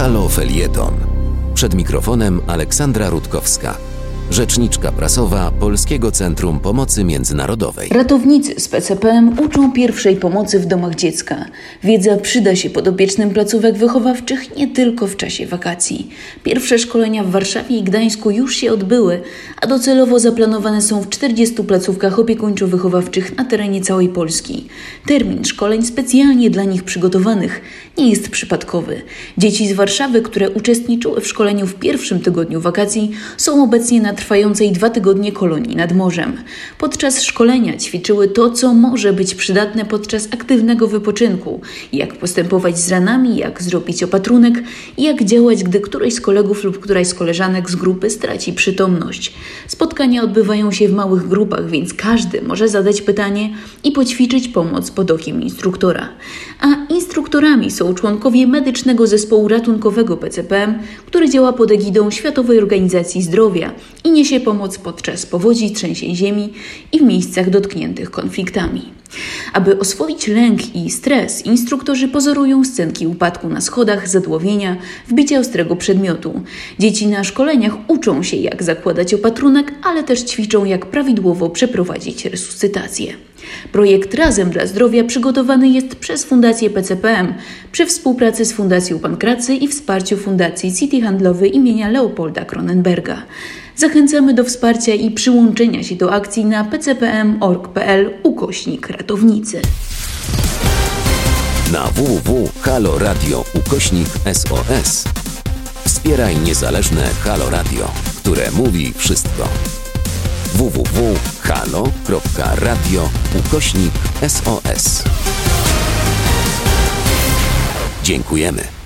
Halo Felieton. Przed mikrofonem Aleksandra Rutkowska rzeczniczka prasowa Polskiego Centrum Pomocy Międzynarodowej. Ratownicy z PCPM uczą pierwszej pomocy w domach dziecka. Wiedza przyda się podopiecznym placówek wychowawczych nie tylko w czasie wakacji. Pierwsze szkolenia w Warszawie i Gdańsku już się odbyły, a docelowo zaplanowane są w 40 placówkach opiekuńczo-wychowawczych na terenie całej Polski. Termin szkoleń specjalnie dla nich przygotowanych nie jest przypadkowy. Dzieci z Warszawy, które uczestniczyły w szkoleniu w pierwszym tygodniu wakacji, są obecnie na trwającej dwa tygodnie kolonii nad morzem. Podczas szkolenia ćwiczyły to, co może być przydatne podczas aktywnego wypoczynku, jak postępować z ranami, jak zrobić opatrunek i jak działać, gdy któryś z kolegów lub któraś z koleżanek z grupy straci przytomność. Spotkania odbywają się w małych grupach, więc każdy może zadać pytanie i poćwiczyć pomoc pod okiem instruktora. A instruktorami są członkowie medycznego zespołu ratunkowego PCPM, który działa pod egidą Światowej Organizacji Zdrowia i niesie pomoc podczas powodzi, trzęsień ziemi i w miejscach dotkniętych konfliktami. Aby oswoić lęk i stres, instruktorzy pozorują scenki upadku na schodach, zadłowienia, wbicia ostrego przedmiotu. Dzieci na szkoleniach uczą się, jak zakładać opatrunek, ale też ćwiczą, jak prawidłowo przeprowadzić resuscytację. Projekt Razem dla Zdrowia przygotowany jest przez Fundację PCPM przy współpracy z Fundacją Pankracy i wsparciu Fundacji City Handlowej imienia Leopolda Kronenberga. Zachęcamy do wsparcia i przyłączenia się do akcji na pcpm.org.pl ukośnik ratownicy. Na www.haloradio ukośnik SOS wspieraj niezależne Halo Radio, które mówi wszystko www.halo.radio ukośnik SOS. Dziękujemy.